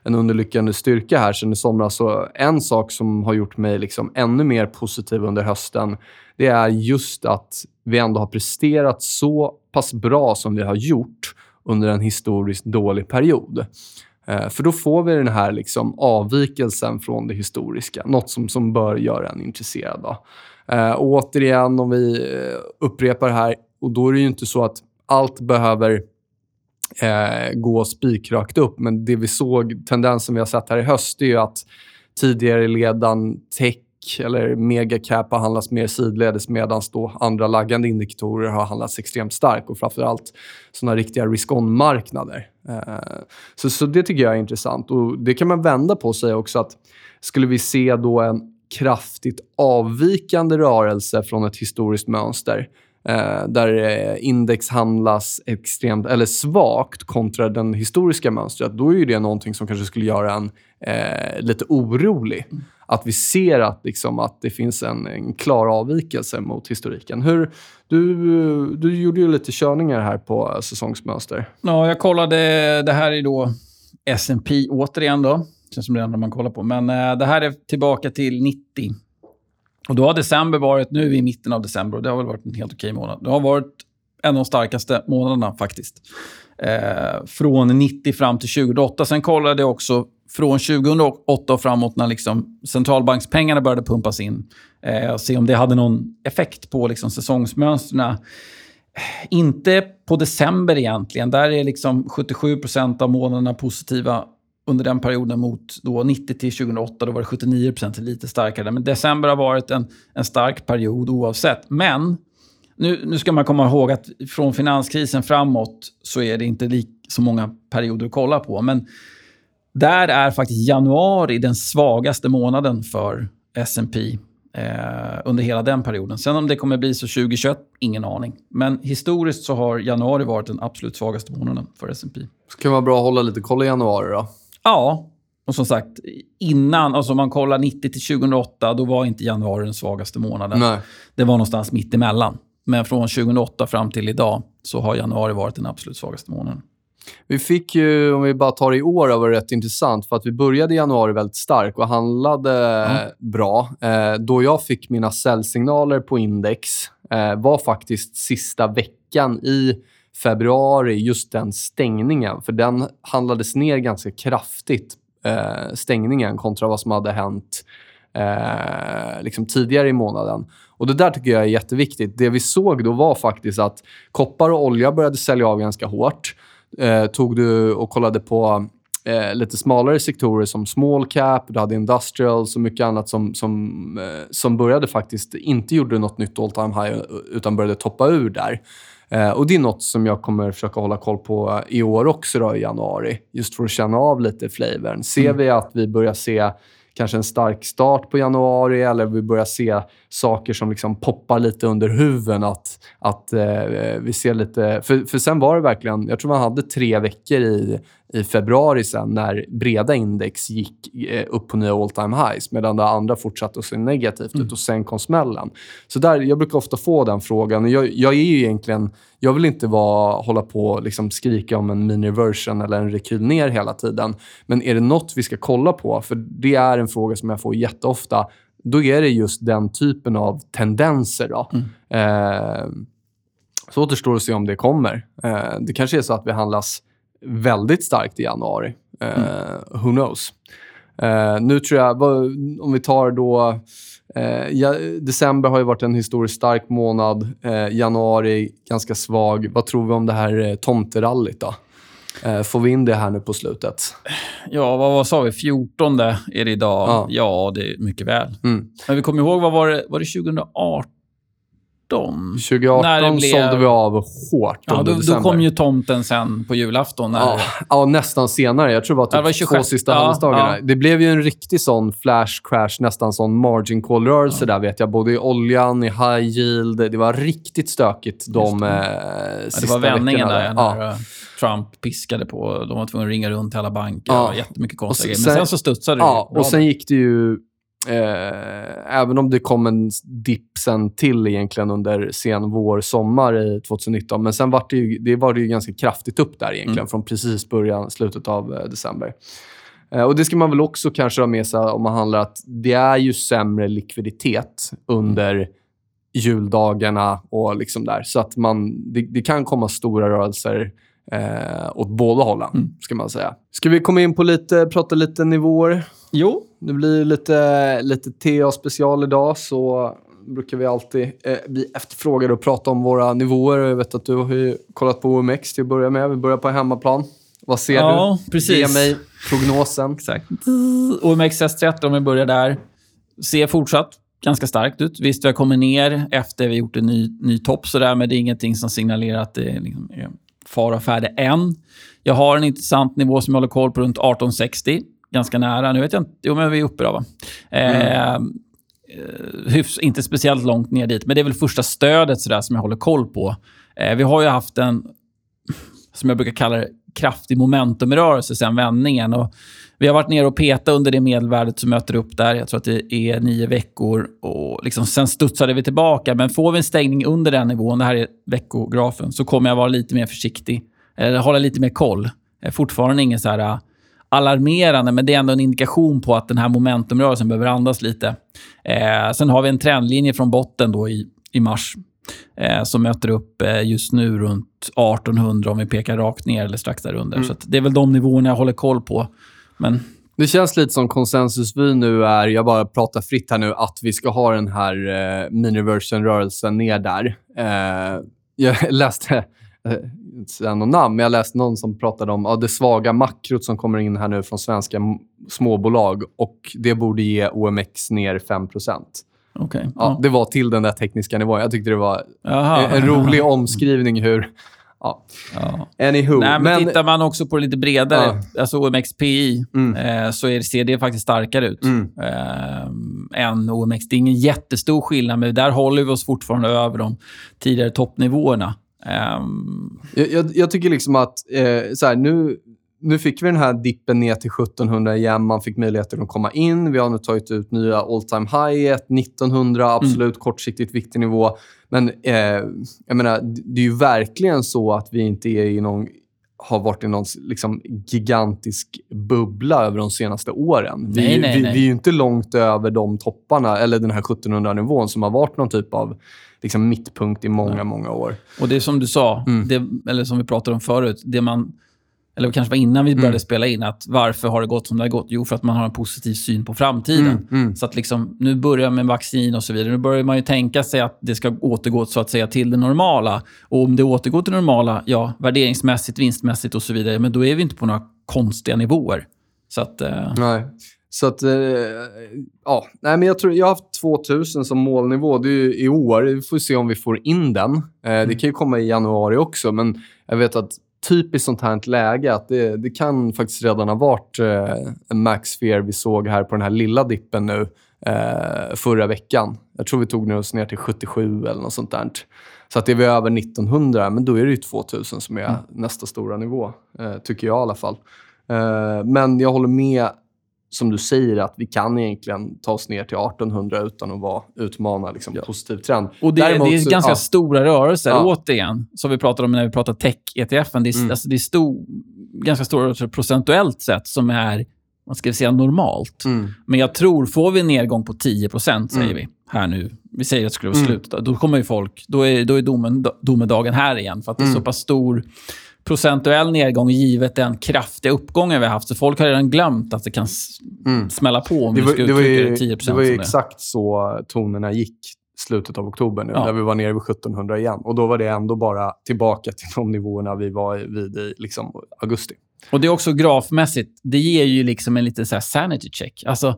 en underlyckande styrka här sen i somras. Så en sak som har gjort mig liksom ännu mer positiv under hösten, det är just att vi ändå har presterat så pass bra som vi har gjort under en historiskt dålig period. För då får vi den här liksom avvikelsen från det historiska, något som, som bör göra en intresserad. Då. Eh, återigen, om vi eh, upprepar det här, och då är det ju inte så att allt behöver eh, gå spikrakt upp. Men det vi såg, tendensen vi har sett här i höst, är ju att tidigare ledan tech eller megacap har handlats mer sidledes medan andra laggande indikatorer har handlats extremt starkt och framförallt sådana riktiga risk-on-marknader. Eh, så, så det tycker jag är intressant. Och Det kan man vända på och säga också att skulle vi se då en kraftigt avvikande rörelse från ett historiskt mönster eh, där eh, index handlas extremt eller svagt kontra den historiska mönstret, då är ju det någonting som kanske skulle göra en eh, lite orolig. Mm. Att vi ser att, liksom, att det finns en, en, klar avvikelse mot historiken. Hur, du, du gjorde ju lite körningar här på säsongsmönster. Ja, jag kollade. Det här är då S&P återigen. då känns som det enda man kollar på. Men eh, det här är tillbaka till 90. Och då har december varit, nu är vi i mitten av december och det har väl varit en helt okej månad. Det har varit en av de starkaste månaderna faktiskt. Eh, från 90 fram till 2008. Sen kollade jag också från 2008 och framåt när liksom centralbankspengarna började pumpas in. Eh, och se om det hade någon effekt på liksom säsongsmönstren. Inte på december egentligen. Där är liksom 77% av månaderna positiva under den perioden mot då 90 till 2008. Då var det 79 procent, lite starkare. Men december har varit en, en stark period oavsett. Men nu, nu ska man komma ihåg att från finanskrisen framåt så är det inte lik, så många perioder att kolla på. Men där är faktiskt januari den svagaste månaden för S&P eh, under hela den perioden. Sen om det kommer bli så 2021, ingen aning. Men historiskt så har januari varit den absolut svagaste månaden för S&P. Det kan vara bra att hålla lite koll i januari då. Ja, och som sagt, innan, alltså om man kollar 90 till 2008, då var inte januari den svagaste månaden. Nej. Det var någonstans mitt emellan. Men från 2008 fram till idag så har januari varit den absolut svagaste månaden. Vi fick ju, om vi bara tar i år, det var rätt intressant. För att vi började i januari väldigt starkt och handlade mm. bra. Eh, då jag fick mina säljsignaler på index eh, var faktiskt sista veckan i februari, just den stängningen. För den handlades ner ganska kraftigt, eh, stängningen, kontra vad som hade hänt eh, liksom tidigare i månaden. Och Det där tycker jag är jätteviktigt. Det vi såg då var faktiskt att koppar och olja började sälja av ganska hårt. Eh, tog du och kollade på eh, lite smalare sektorer som small cap, du hade industrials och mycket annat som, som, eh, som började faktiskt, inte gjorde något nytt all time high utan började toppa ur där. Eh, och Det är något som jag kommer försöka hålla koll på i år också då, i januari. Just för att känna av lite flavorn. Ser mm. vi att vi börjar se kanske en stark start på januari eller vi börjar se saker som liksom poppar lite under huven. Att, att eh, vi ser lite... För, för sen var det verkligen... Jag tror man hade tre veckor i, i februari sen när breda index gick eh, upp på nya all time highs medan det andra fortsatte att se negativt ut och sen kom smällen. Så där, jag brukar ofta få den frågan. Jag, jag är ju egentligen... Jag vill inte vara, hålla på och liksom skrika om en mini-version eller en rekyl ner hela tiden. Men är det nåt vi ska kolla på? För det är en fråga som jag får jätteofta. Då är det just den typen av tendenser. Då. Eh, så återstår att se om det kommer. Eh, det kanske är så att vi handlas väldigt starkt i januari. Eh, Who knows? Eh, nu tror jag, om vi tar då... Eh, ja, december har ju varit en historiskt stark månad. Eh, januari ganska svag. Vad tror vi om det här eh, tomterallyt då? Eh, får vi in det här nu på slutet? Ja, vad, vad sa vi? 14 är det idag. Ja. Ja, det är mycket väl. Mm. Men vi kommer ihåg, vad var det, var det 2018? 2018 När det blev- sålde vi av hårt Ja, under då, då december. kom ju tomten sen på julafton. När, Ja, ja, nästan senare. Jag tror det var, typ det var två 26. sista Ja, handelsdagarna. ja. Det blev ju en riktig sån flash crash, nästan sån margin call-rörelse där vet jag. Både i oljan, i high yield. Det var riktigt stökigt de det. eh, Ja, det sista var vändningen veckorna där, Trump piskade på. De var tvungna att ringa runt till alla banker. Ja. och Jättemycket konstiga grejer. Men sen så studsade det Ja, och sen gick det ju... Eh, även om det kom en dipp sen till egentligen under sen vår, sommar i 2019. Men sen var det ju, det var det ju ganska kraftigt upp där egentligen Mm. från precis början, slutet av eh, december. Eh, och Det ska man väl också kanske ha med sig om man handlar att det är ju sämre likviditet under juldagarna och liksom där. Så att man, det, det kan komma stora rörelser eh, åt båda hållen, Mm. ska man säga. Ska vi komma in på lite, prata lite nivåer? Jo, Det blir lite, lite TA-special idag, så brukar vi alltid eh, bli efterfrågade och prata om våra nivåer. Jag vet att du har ju kollat på OMX till att börja med. Vi börjar på hemmaplan. Vad ser Ja, du? precis. Ge mig prognosen. exakt. OMXS30, om vi börjar där, ser fortsatt ganska starkt ut. Visst, vi har kommit ner efter vi gjort en ny, ny topp, sådär, men det är ingenting som signalerar att det liksom är fara färde än. Jag har en intressant nivå som jag håller koll på runt 1860. Ganska nära. Nu vet jag inte. Jo, men vi är uppe då, va? Eh, eh, hyfs, inte speciellt långt ner dit, men det är väl första stödet sådär, som jag håller koll på. Eh, vi har ju haft en, som jag brukar kalla det, kraftig momentumrörelse sen vändningen. Och vi har varit nere och petat under det medelvärdet som möter upp där. Jag tror att det är nio veckor. och liksom, Sen studsade vi tillbaka. Men får vi en stängning under den nivån, det här är veckografen, så kommer jag vara lite mer försiktig. Eller hålla lite mer koll. Fortfarande ingen så här äh, alarmerande, men det är ändå en indikation på att den här momentumrörelsen behöver andas lite. Eh, sen har vi en trendlinje från botten då i, i mars eh, som möter upp eh, just nu runt 1800 om vi pekar rakt ner eller strax där under. Så det är väl de nivåerna jag håller koll på. Men Det känns lite som konsensus vi nu är, jag bara pratar fritt här nu, att vi ska ha den här eh, mini-version-rörelsen ner där. Eh, jag [laughs] läste, eh, inte säga någon namn, men jag läste någon som pratade om ja, det svaga makrot som kommer in här nu från svenska småbolag och det borde ge OMX ner 5 okej. ja, Det var till den där tekniska nivån. Jag tyckte det var Jaha. en, rolig omskrivning hur... Ja. Ja. Anywho. Nej, men, men, tittar man också på det lite bredare, alltså OMXPI, Mm. eh, så är, ser det faktiskt starkare ut Mm. eh, än OMX. Det är ingen jättestor skillnad, men där håller vi oss fortfarande över de tidigare toppnivåerna. Ehm, Jag, jag, jag tycker liksom att eh, så här, nu, nu fick vi den här dippen ner till 1700 igen. Man fick möjligheten att komma in. Vi har nu tagit ut nya all time high 1900, absolut kortsiktigt viktig nivå. Men eh, jag menar, det är ju verkligen så att vi inte är i någon har varit i någon liksom, gigantisk bubbla över de senaste åren. Vi, Nej, nej, vi, nej. vi är ju inte långt över de topparna, eller den här 1700-nivån som har varit någon typ av liksom, mittpunkt i många, många år. Och det är som du sa, Mm. det, eller som vi pratade om förut, det man, eller kanske var innan vi började Mm. spela in, att varför har det gått som det har gått? Jo, för att man har en positiv syn på framtiden. Mm, mm. Så att liksom, nu börjar med vaccin och så vidare. Nu börjar man ju tänka sig att det ska återgå så att säga till det normala. Och om det återgår till det normala, ja, värderingsmässigt, vinstmässigt och så vidare, men då är vi inte på några konstiga nivåer. Så att... Eh, Nej. Så att, eh, ja. Nej, men jag, tror, jag har haft 2000 som målnivå det är ju i år. Vi får se om vi får in den. Eh, Det kan ju komma i januari också, men jag vet att typiskt sånt här läge att det, det kan faktiskt redan ha varit eh, en max fear vi såg här på den här lilla dippen nu eh, förra veckan. Jag tror vi tog oss ner till 77 eller något sånt där. Så att är vi över 1900, men då är det ju 2000 som är nästa stora nivå, eh, tycker jag i alla fall. Men jag håller med, som du säger, att vi kan egentligen ta oss ner till 1800 utan att vara utmana liksom, positiv trend. Och det, Däremot det är så- ganska ja. stora rörelser, Ja. återigen. Som vi pratade om när vi pratade tech-ETFen. Det är, Mm. alltså, det är stor, ganska stora rörelser procentuellt sett som är, vad ska säga, normalt. Mm. Men jag tror, får vi en nedgång på 10% säger Mm. vi, här nu. Vi säger att det skulle vara Mm. slut. Då, då kommer ju folk, då är, då är domen, domedagen här igen. För att det är Mm. så pass stor procentuell nedgång givet den kraftiga uppgången vi har haft. Så folk har redan glömt att det kan Mm. smälla på om Det vi var, ska det, var ju, det 10 det var ju exakt så tonerna gick slutet av oktober nu, Ja. där vi var nere vid 1700 igen. Och då var det ändå bara tillbaka till de nivåerna vi var vid i liksom, augusti. Och det är också grafmässigt. Det ger ju liksom en liten så sanity check. Alltså,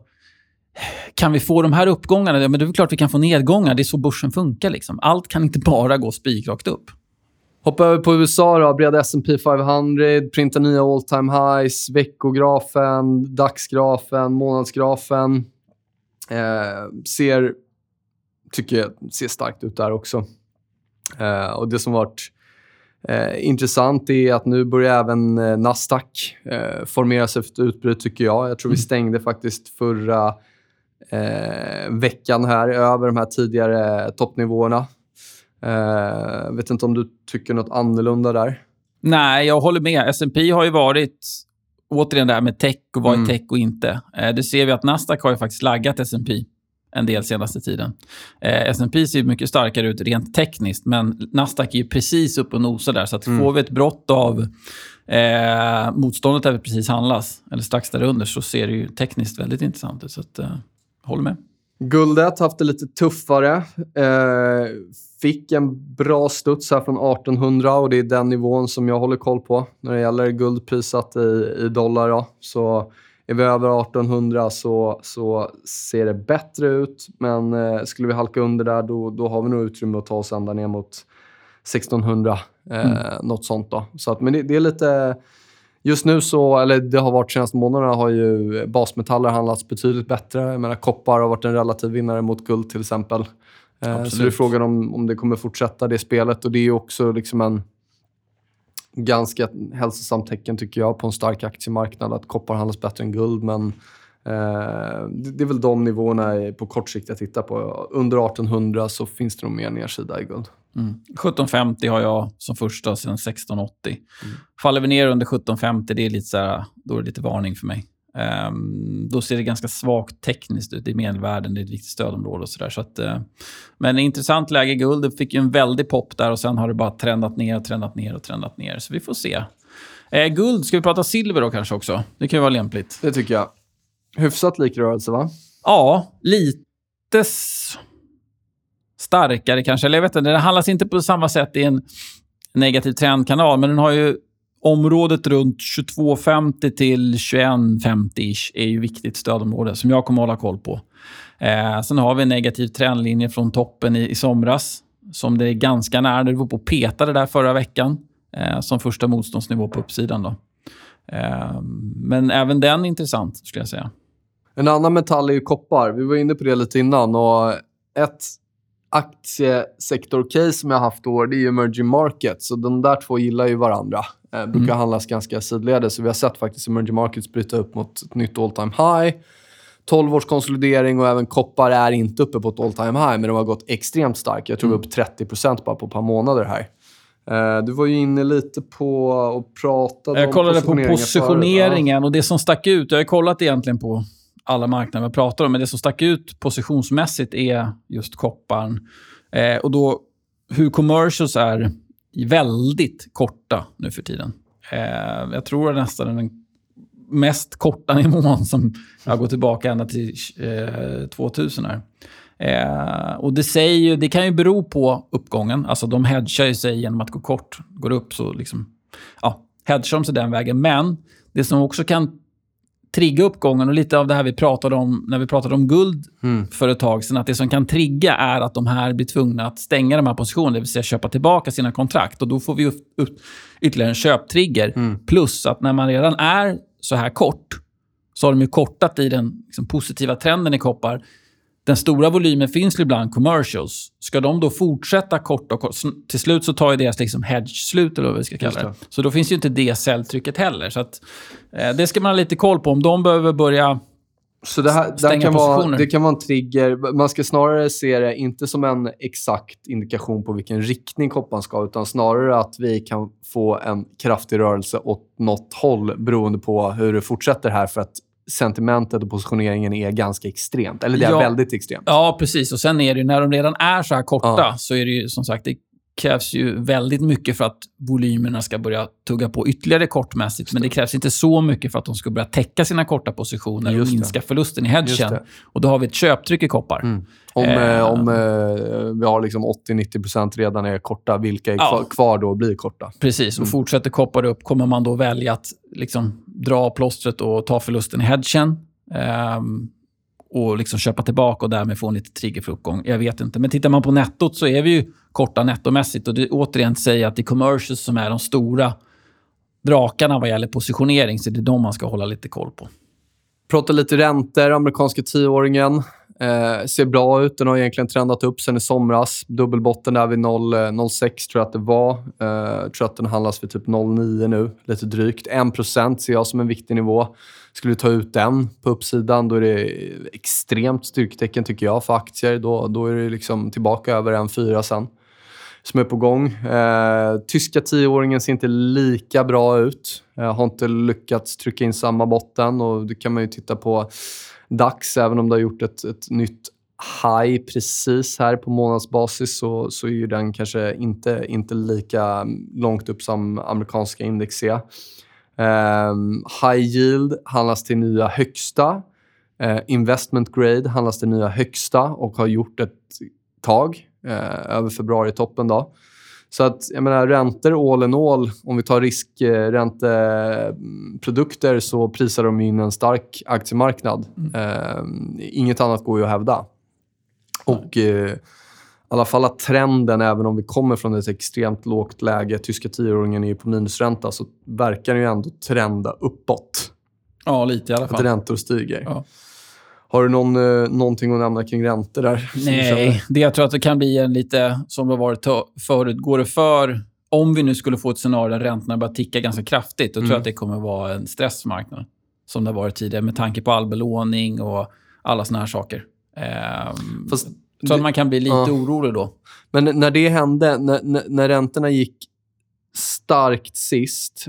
kan vi få de här uppgångarna? Ja, men det är klart vi kan få nedgångar. Det är så börsen funkar. Liksom. Allt kan inte [laughs] bara gå spikrakt upp. Hoppa över på USA då. Breda S&P 500, printa nya all time highs, veckografen, dagsgrafen, månadsgrafen. Eh, ser, tycker jag, ser starkt ut där också. Eh, och det som varit eh, intressant är att nu börjar även eh, Nasdaq eh, formera sig för ett utbryt, tycker jag. Jag tror vi stängde faktiskt förra eh, veckan här över de här tidigare toppnivåerna. Eh, vet inte om du tycker något annorlunda där? Nej, jag håller med. S&P har ju varit, återigen det här med tech och vad Mm. är tech och inte. Eh, det ser vi att Nasdaq har ju faktiskt laggat S&P en del senaste tiden. Eh, S&P ser ju mycket starkare ut rent tekniskt, men Nasdaq är ju precis upp och nosar där. Så att Mm. får vi ett brott av eh, motståndet där vi precis handlas, eller strax därunder, så ser det ju tekniskt väldigt intressant ut. Så att, eh, håller med. Guldet haft det lite tuffare. Eh, fick en bra studs här från 1800 och det är den nivån som jag håller koll på när det gäller guld prissatt i, i dollar. Då. Så är vi över 1800 så, så ser det bättre ut. Men eh, skulle vi halka under där då, då har vi nog utrymme att ta oss ända ner mot 1600. Eh, Något sånt då. Så att, men det, det är lite... Just nu så, eller det har varit senaste månaderna, har ju basmetaller handlats betydligt bättre. Jag menar, koppar har varit en relativ vinnare mot guld till exempel. Eh, Så Absolut. det är frågan om, om det kommer fortsätta det spelet. Och det är också liksom en ganska hälsosamt tecken tycker jag på en stark aktiemarknad att koppar handlas bättre än guld. Men eh, det, är väl de nivåerna på kort sikt jag tittar på. Under 1800 så finns det nog mer nedsida i guld. Mm. 1750 har jag som första sedan 1680. Faller vi ner under 1750, det är lite så här, då är det lite varning för mig. Ehm, då ser det ganska svagt tekniskt ut. Det är medelvärden, det är ett viktigt stödområde och sådär. Så att, eh, men intressant läge guld. Det fick ju en väldig pop där och sen har det bara trendat ner och trendat ner och trendat ner. Så vi får se. Eh, guld, ska vi prata silver då kanske också? Det kan ju vara lämpligt. Det tycker jag. Hyfsat lik rörelse, va? Ja, lite starkare kanske. Eller jag vet inte, den handlas inte på samma sätt i en negativ trendkanal, men den har ju området runt 22,50 till 21,50-ish är ju viktigt stödområde som jag kommer att hålla koll på. Eh, sen har vi en negativ trendlinje från toppen i, i somras som det är ganska nära. Det var på att peta det där förra veckan eh, som första motståndsnivå på uppsidan. Då. Eh, men även den är intressant, skulle jag säga. En annan metall är ju koppar. Vi var inne på det lite innan. Och ett aktiesektor-case som jag haft i år, det är ju emerging markets. Så de där två gillar ju varandra. Eh, brukar Mm. handlas ganska sidledes. Så vi har sett faktiskt emerging markets bryta upp mot ett nytt all time high. 12 års konsolidering och även koppar är inte uppe på ett all time high, men de har gått extremt starkt. Jag tror vi är upp 30 bara på ett par månader här. Eh, du var ju inne lite på och pratade Jag om kollade på positioneringen förut. och det som stack ut, jag har kollat egentligen på alla marknader vi pratar om, men det som stack ut positionsmässigt är just kopparn. Eh, och då hur commercials är väldigt korta nu för tiden. Eh, jag tror nästan den mest korta [laughs] nivån som jag går tillbaka ända till eh, 2000 här. Eh, och det, säger ju, det kan ju bero på uppgången. Alltså de hedgar ju sig genom att gå kort. Går det upp så liksom, ja, hedgar de sig den vägen. Men det som också kan trigga uppgången och lite av det här vi pratade om när vi pratade om guld Mm. för ett tag sedan, att det som kan trigga är att de här blir tvungna att stänga de här positionerna, det vill säga köpa tillbaka sina kontrakt. Och då får vi upp, upp ytterligare en köptrigger. Mm. Plus att när man redan är så här kort, så har de ju kortat i den liksom, positiva trenden i koppar. Den stora volymen finns ju bland commercials. Ska de då fortsätta korta och korta, till slut så tar ju deras liksom hedge slut, eller vad vi ska kalla det. Så då finns ju inte det säljtrycket heller. Så att, eh, det ska man ha lite koll på. Om de behöver börja så det, här, det, kan vara, det kan vara en trigger. Man ska snarare se det inte som en exakt indikation på vilken riktning kopparn ska, utan snarare att vi kan få en kraftig rörelse åt något håll beroende på hur det fortsätter här. För att sentimentet och positioneringen är ganska extremt. Eller det är ja, väldigt extremt. Ja, precis. Och sen är det när de redan är så här korta, ja. så är det ju som sagt, det krävs ju väldigt mycket för att volymerna ska börja tugga på ytterligare kortmässigt. Men det krävs inte så mycket för att de ska börja täcka sina korta positioner Just och minska det. förlusten i hedgen. Och då har vi ett köptryck i koppar. Mm. Om, eh, om eh, vi har liksom 80-90% redan är korta, vilka är ja. kvar då och blir korta? Precis, och mm. fortsätter koppar upp kommer man då välja att liksom dra plåstret och ta förlusten i hedgen. Um, och liksom köpa tillbaka och därmed få en lite trigger för uppgång. Jag vet inte. Men tittar man på nettot så är vi ju korta nettomässigt. Och det återigen säger att det är commercials som är de stora drakarna vad gäller positionering. Så det är de man ska hålla lite koll på. Prata lite räntor. Amerikanska tioåringen eh, ser bra ut. Den har egentligen trendat upp sen i somras. Dubbelbotten där vid 0,06 eh, tror jag att det var. Eh, tror att den handlas vid typ 0,9 nu, lite drygt. 1% ser jag som en viktig nivå. Skulle du ta ut den på uppsidan, då är det extremt styrketecken tycker jag för aktier. Då, då är det liksom tillbaka över en fyra sen som är på gång. Eh, tyska tioåringen ser inte lika bra ut. Eh, har inte lyckats trycka in samma botten och det kan man ju titta på DAX, även om det har gjort ett, ett nytt high precis här på månadsbasis så, så är ju den kanske inte, inte lika långt upp som amerikanska index är. Um, high yield handlas till nya högsta. Uh, investment grade handlas till nya högsta och har gjort ett tag uh, över februari-toppen. Då. Så att, jag menar, räntor all in all, om vi tar riskränteprodukter så prisar de in en stark aktiemarknad. Mm. Uh, inget annat går ju att hävda. Och i alla fall att trenden, även om vi kommer från ett extremt lågt läge, tyska tioåringen är på minusränta, så verkar den ju ändå trenda uppåt. Ja, lite i alla fall. Att räntor stiger. Ja. Har du någon, eh, någonting att nämna kring räntor där? [laughs] Nej, det jag tror att det kan bli en lite, som det har varit förut, går det för... Om vi nu skulle få ett scenario där räntorna börjar ticka ganska kraftigt, då tror jag mm. att det kommer vara en stressmarknad. Som det har varit tidigare, med tanke på all belåning och alla såna här saker. Um, Fast så att man kan bli lite ja. orolig då. Men när det hände, när, när, när räntorna gick starkt sist,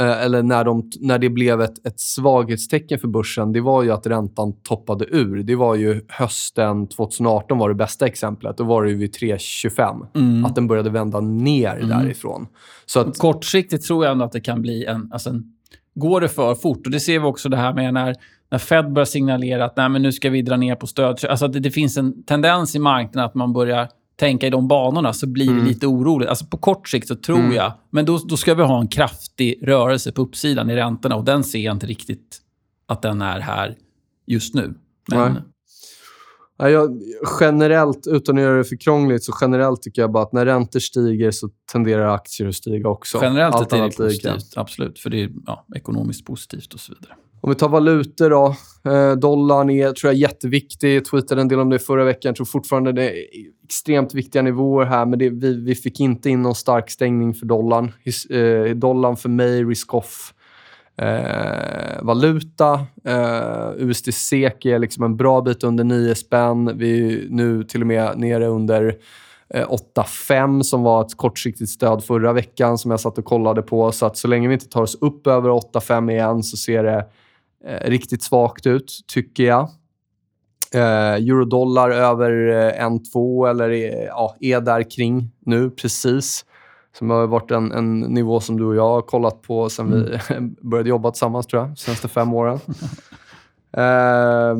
eller när, de, när det blev ett, ett svaghetstecken för börsen, det var ju att räntan toppade ur. Det var ju hösten 2018 var det bästa exemplet. Då var det ju vid 3,25. Mm. Att den började vända ner mm. därifrån. Så att, Kortsiktigt tror jag ändå att det kan bli en... Alltså en går det för fort, och det ser vi också det här med när när Fed börjar signalera att Nej, men nu ska vi dra ner på stöd. Alltså det, det finns en tendens i marknaden att man börjar tänka i de banorna så blir mm. det lite oroligt. Alltså på kort sikt så tror mm. jag, men då, då ska vi ha en kraftig rörelse på uppsidan i räntorna och den ser jag inte riktigt att den är här just nu. Men... Nej. Ja, jag, generellt, utan att göra det för krångligt, så generellt tycker jag bara att när räntor stiger så tenderar aktier att stiga också. Generellt Allt är det positivt, absolut. För det är ja, ekonomiskt positivt och så vidare. Om vi tar valutor då. Eh, dollarn är, tror jag, jätteviktig. Jag tweetade en del om det förra veckan. Jag tror fortfarande det är extremt viktiga nivåer här, men det, vi, vi fick inte in någon stark stängning för dollarn. His, eh, dollarn för mig, risk-off. Eh, valuta. Eh, USD-SEK är liksom en bra bit under 9 spänn. Vi är nu till och med nere under eh, 8,5 som var ett kortsiktigt stöd förra veckan som jag satt och kollade på. Så att så länge vi inte tar oss upp över 8,5 igen så ser det riktigt svagt ut, tycker jag. Eh, Eurodollar över 1,2 eh, eller ja, är där kring nu precis. Som har varit en, en nivå som du och jag har kollat på sen mm. vi [laughs] började jobba tillsammans, tror jag, de senaste fem åren. [laughs] Eh,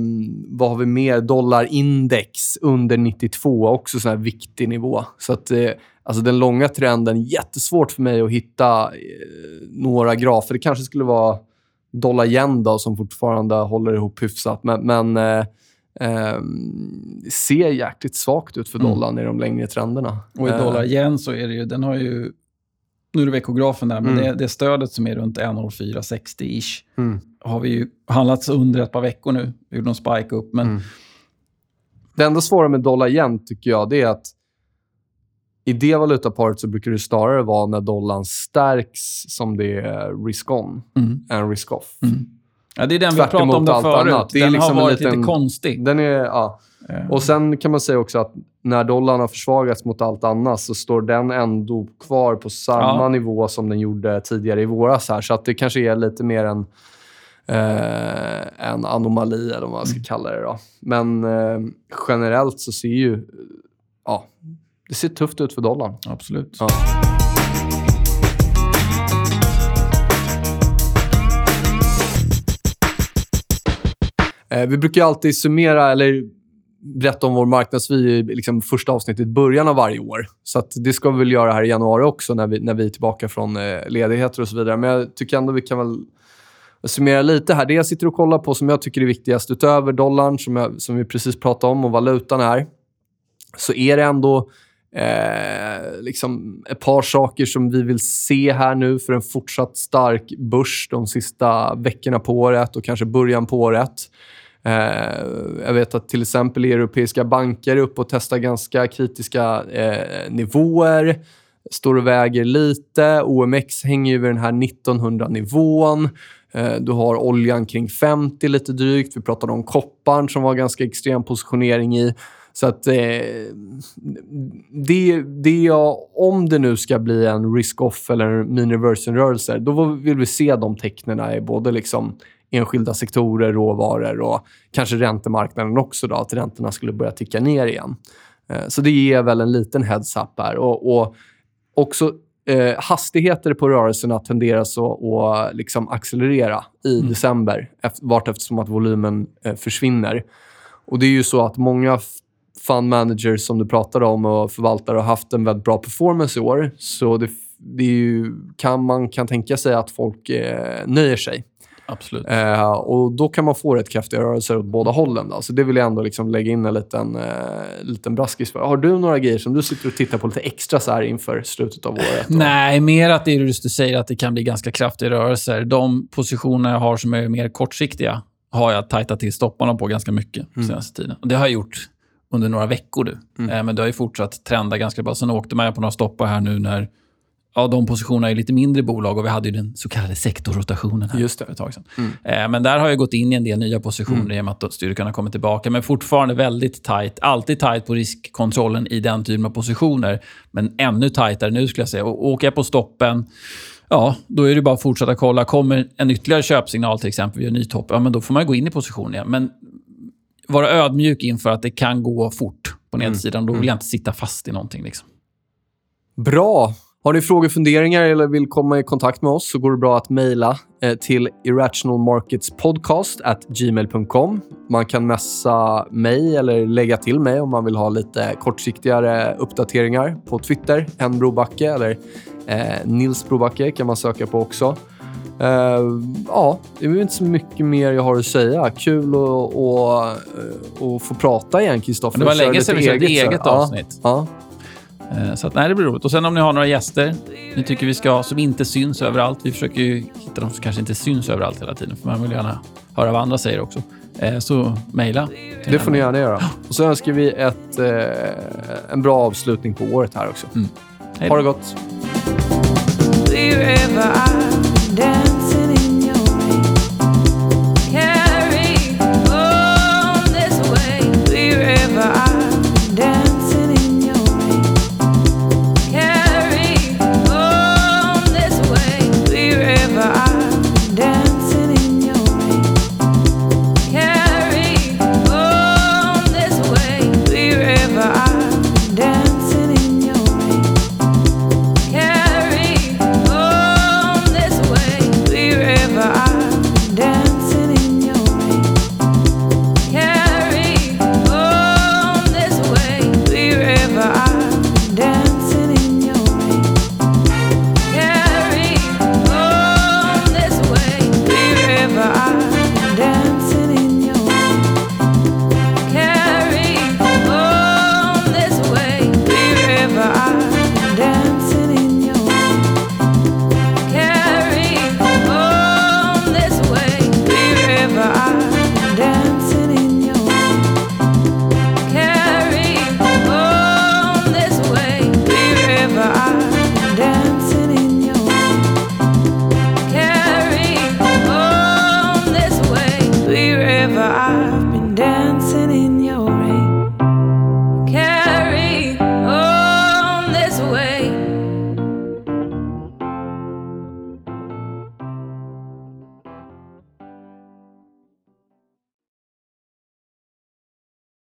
vad har vi mer? Dollarindex under 92, också en viktig nivå. Så att, eh, alltså den långa trenden, jättesvårt för mig att hitta eh, några grafer. Det kanske skulle vara dollar yen då, som fortfarande håller ihop hyfsat. Men, men eh, eh, ser jäkligt svagt ut för mm. dollarn mm. i de längre trenderna. Och i dollar yen så är det ju, den har ju nu är det veckografen där, men mm. det, det stödet som är runt 1,0460-ish mm. har vi ju handlats under ett par veckor nu. Vi gjorde någon spike upp, men mm. Det enda svåra med dollar yen tycker jag, det är att i det valutaparet så brukar det snarare vara när dollarn stärks som det är risk-on Mm. än risk-off. Mm. Ja, det är den vi Tvärt pratade om allt förut. annat. Det är den liksom har varit liten- lite konstig. Den är, ja. Eh, Och sen kan man säga också att när dollarn har försvagats mot allt annat så står den ändå kvar på samma Ja. nivå som den gjorde tidigare i våras. Här. Så att det kanske är lite mer en, eh, en anomali, eller vad man Mm. ska kalla det. Då. Men eh, generellt så ser ju... Ja, det ser tufft ut för dollarn. Absolut. Ja. Eh, vi brukar alltid summera eller berätta om vår marknadsvy i liksom första avsnittet i början av varje år. Så det ska vi väl göra här i januari också när vi, när vi är tillbaka från eh, ledigheter och så vidare. Men jag tycker ändå vi kan väl summera lite här. Det jag sitter och kollar på som jag tycker är viktigast utöver dollarn som, jag, som vi precis pratade om och valutan här så är det ändå eh, liksom ett par saker som vi vill se här nu för en fortsatt stark börs de sista veckorna på året och kanske början på året. Eh, jag vet att till exempel europeiska banker är uppe och testar ganska kritiska eh, nivåer. Står och väger lite. OMX hänger ju vid den här 1900-nivån. Eh, du har oljan kring 50 lite drygt. Vi pratade om kopparn som var ganska extrem positionering i. Så att eh, det, det jag, om det nu ska bli en risk-off eller en mean reversion-rörelse, då vill vi se de tecknen i både liksom enskilda sektorer, råvaror och kanske räntemarknaden också, då, att räntorna skulle börja ticka ner igen. Eh, så det ger väl en liten heads-up här. Och, och också eh, hastigheter på rörelserna tenderar så att liksom accelerera i december, efter, vart eftersom att volymen eh, försvinner. Och det är ju så att många fund managers som du pratade om och förvaltare har haft en väldigt bra performance i år. Så det, det är ju, kan, man kan tänka sig att folk eh, nöjer sig. Absolut. Eh, och Då kan man få rätt kraftiga rörelser åt båda hållen. Då. Så det vill jag ändå liksom lägga in en liten, eh, liten braskis för. Har du några grejer som du sitter och tittar på lite extra så här inför slutet av året? Och- Nej, mer att det är just du säger att det kan bli ganska kraftiga rörelser. De positioner jag har som är mer kortsiktiga har jag tajtat till stopparna på ganska mycket på senaste tiden. Och det har jag gjort under några veckor nu. Eh, men det har ju fortsatt trenda ganska bra. Sen åkte man på några stoppar här nu när ja, de positionerna är lite mindre bolag och vi hade ju den så kallade sektorrotationen här Just det. för ett tag sedan. Eh, men där har jag gått in i en del nya positioner i och med att styrkan har kommit tillbaka. Men fortfarande väldigt tight. Alltid tight på riskkontrollen i den typen av positioner. Men ännu tightare nu skulle jag säga. Och åker jag på stoppen, ja, då är det bara att fortsätta kolla. Kommer en ytterligare köpsignal till exempel vid en ny topp, ja, men då får man gå in i positionen igen. Men vara ödmjuk inför att det kan gå fort på nedsidan. Då vill jag inte sitta fast i någonting. Liksom. Bra. Har ni frågor, funderingar eller vill komma i kontakt med oss så går det bra att mejla eh, till irrationalmarketspodcast@gmail.com. Man kan messa mig eller lägga till mig om man vill ha lite kortsiktigare uppdateringar på Twitter. En Brobacke eller eh, Nils Brobacke kan man söka på också. Eh, ja, det är inte så mycket mer jag har att säga. Kul att och, och få prata igen, Kristoffer. Det var länge sedan vi körde eget Ja, avsnitt. Ja, Eh, Så att, nej, det blir roligt. Och sen om ni har några gäster ni tycker vi ska ha som inte syns överallt. Vi försöker ju hitta de som kanske inte syns överallt hela tiden. För man vill gärna höra vad andra säger också. Eh, Så mejla. Det får ni gärna göra. Och så önskar vi ett, eh, en bra avslutning på året här också. Hej Ha då. det gott. dance.